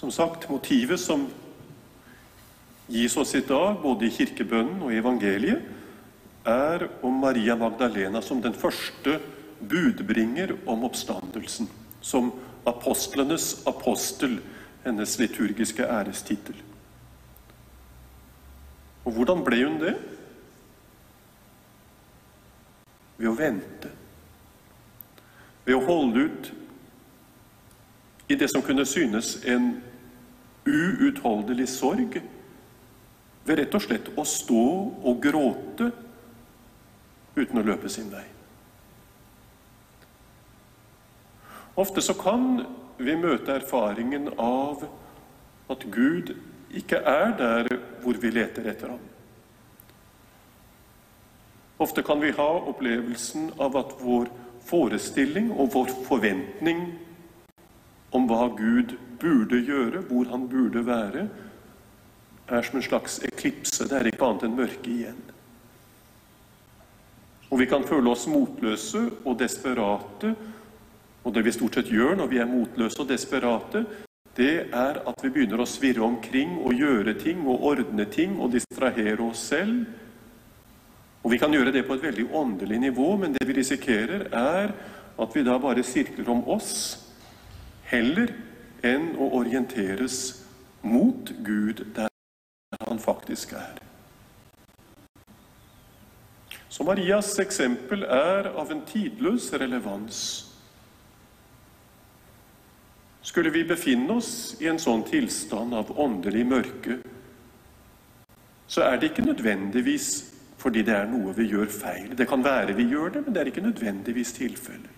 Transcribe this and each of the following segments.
Som sagt, motivet som gis oss i dag, både i kirkebønnen og i evangeliet, er om Maria Magdalena som den første budbringer om oppstandelsen. Som apostlenes apostel, hennes liturgiske ærestittel. Og hvordan ble hun det? Ved å vente. Ved å holde ut i det som kunne synes en uutholdelig sorg. Ved rett og slett å stå og gråte uten å løpe sin vei. Ofte så kan vi møte erfaringen av at Gud ikke er der hvor vi leter etter ham. Ofte kan vi ha opplevelsen av at vår forestilling og vår forventning om hva Gud burde gjøre, hvor han burde være, er som en slags eklipse. Det er ikke annet enn mørke igjen. Og vi kan føle oss motløse og desperate og det vi stort sett gjør når vi er motløse og desperate, det er at vi begynner å svirre omkring og gjøre ting og ordne ting og distrahere oss selv. Og Vi kan gjøre det på et veldig åndelig nivå, men det vi risikerer, er at vi da bare sirkler om oss heller enn å orienteres mot Gud der han faktisk er. Så Marias eksempel er av en tidløs relevans. Skulle vi befinne oss i en sånn tilstand av åndelig mørke, så er det ikke nødvendigvis fordi det er noe vi gjør feil. Det kan være vi gjør det, men det er ikke nødvendigvis tilfellet.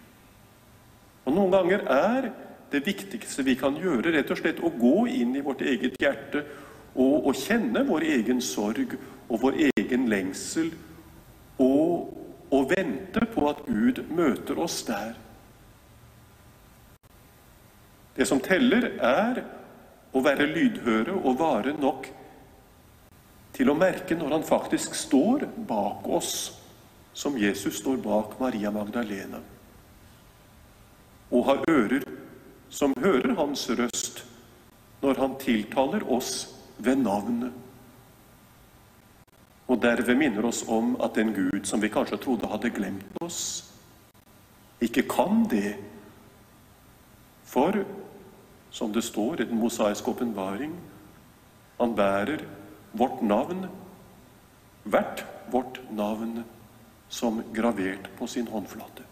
Og Noen ganger er det viktigste vi kan gjøre, rett og slett å gå inn i vårt eget hjerte og, og kjenne vår egen sorg og vår egen lengsel, og, og vente på at Gud møter oss der. Det som teller, er å være lydhøre og vare nok til å merke når han faktisk står bak oss, som Jesus står bak Maria Magdalena, og har ører som hører hans røst når han tiltaler oss ved navnet. Og derved minner oss om at den Gud som vi kanskje trodde hadde glemt oss, ikke kan det. For som det står i den mosaiske åpenbaring. Han bærer vårt navn, hvert vårt navn, som gravert på sin håndflate.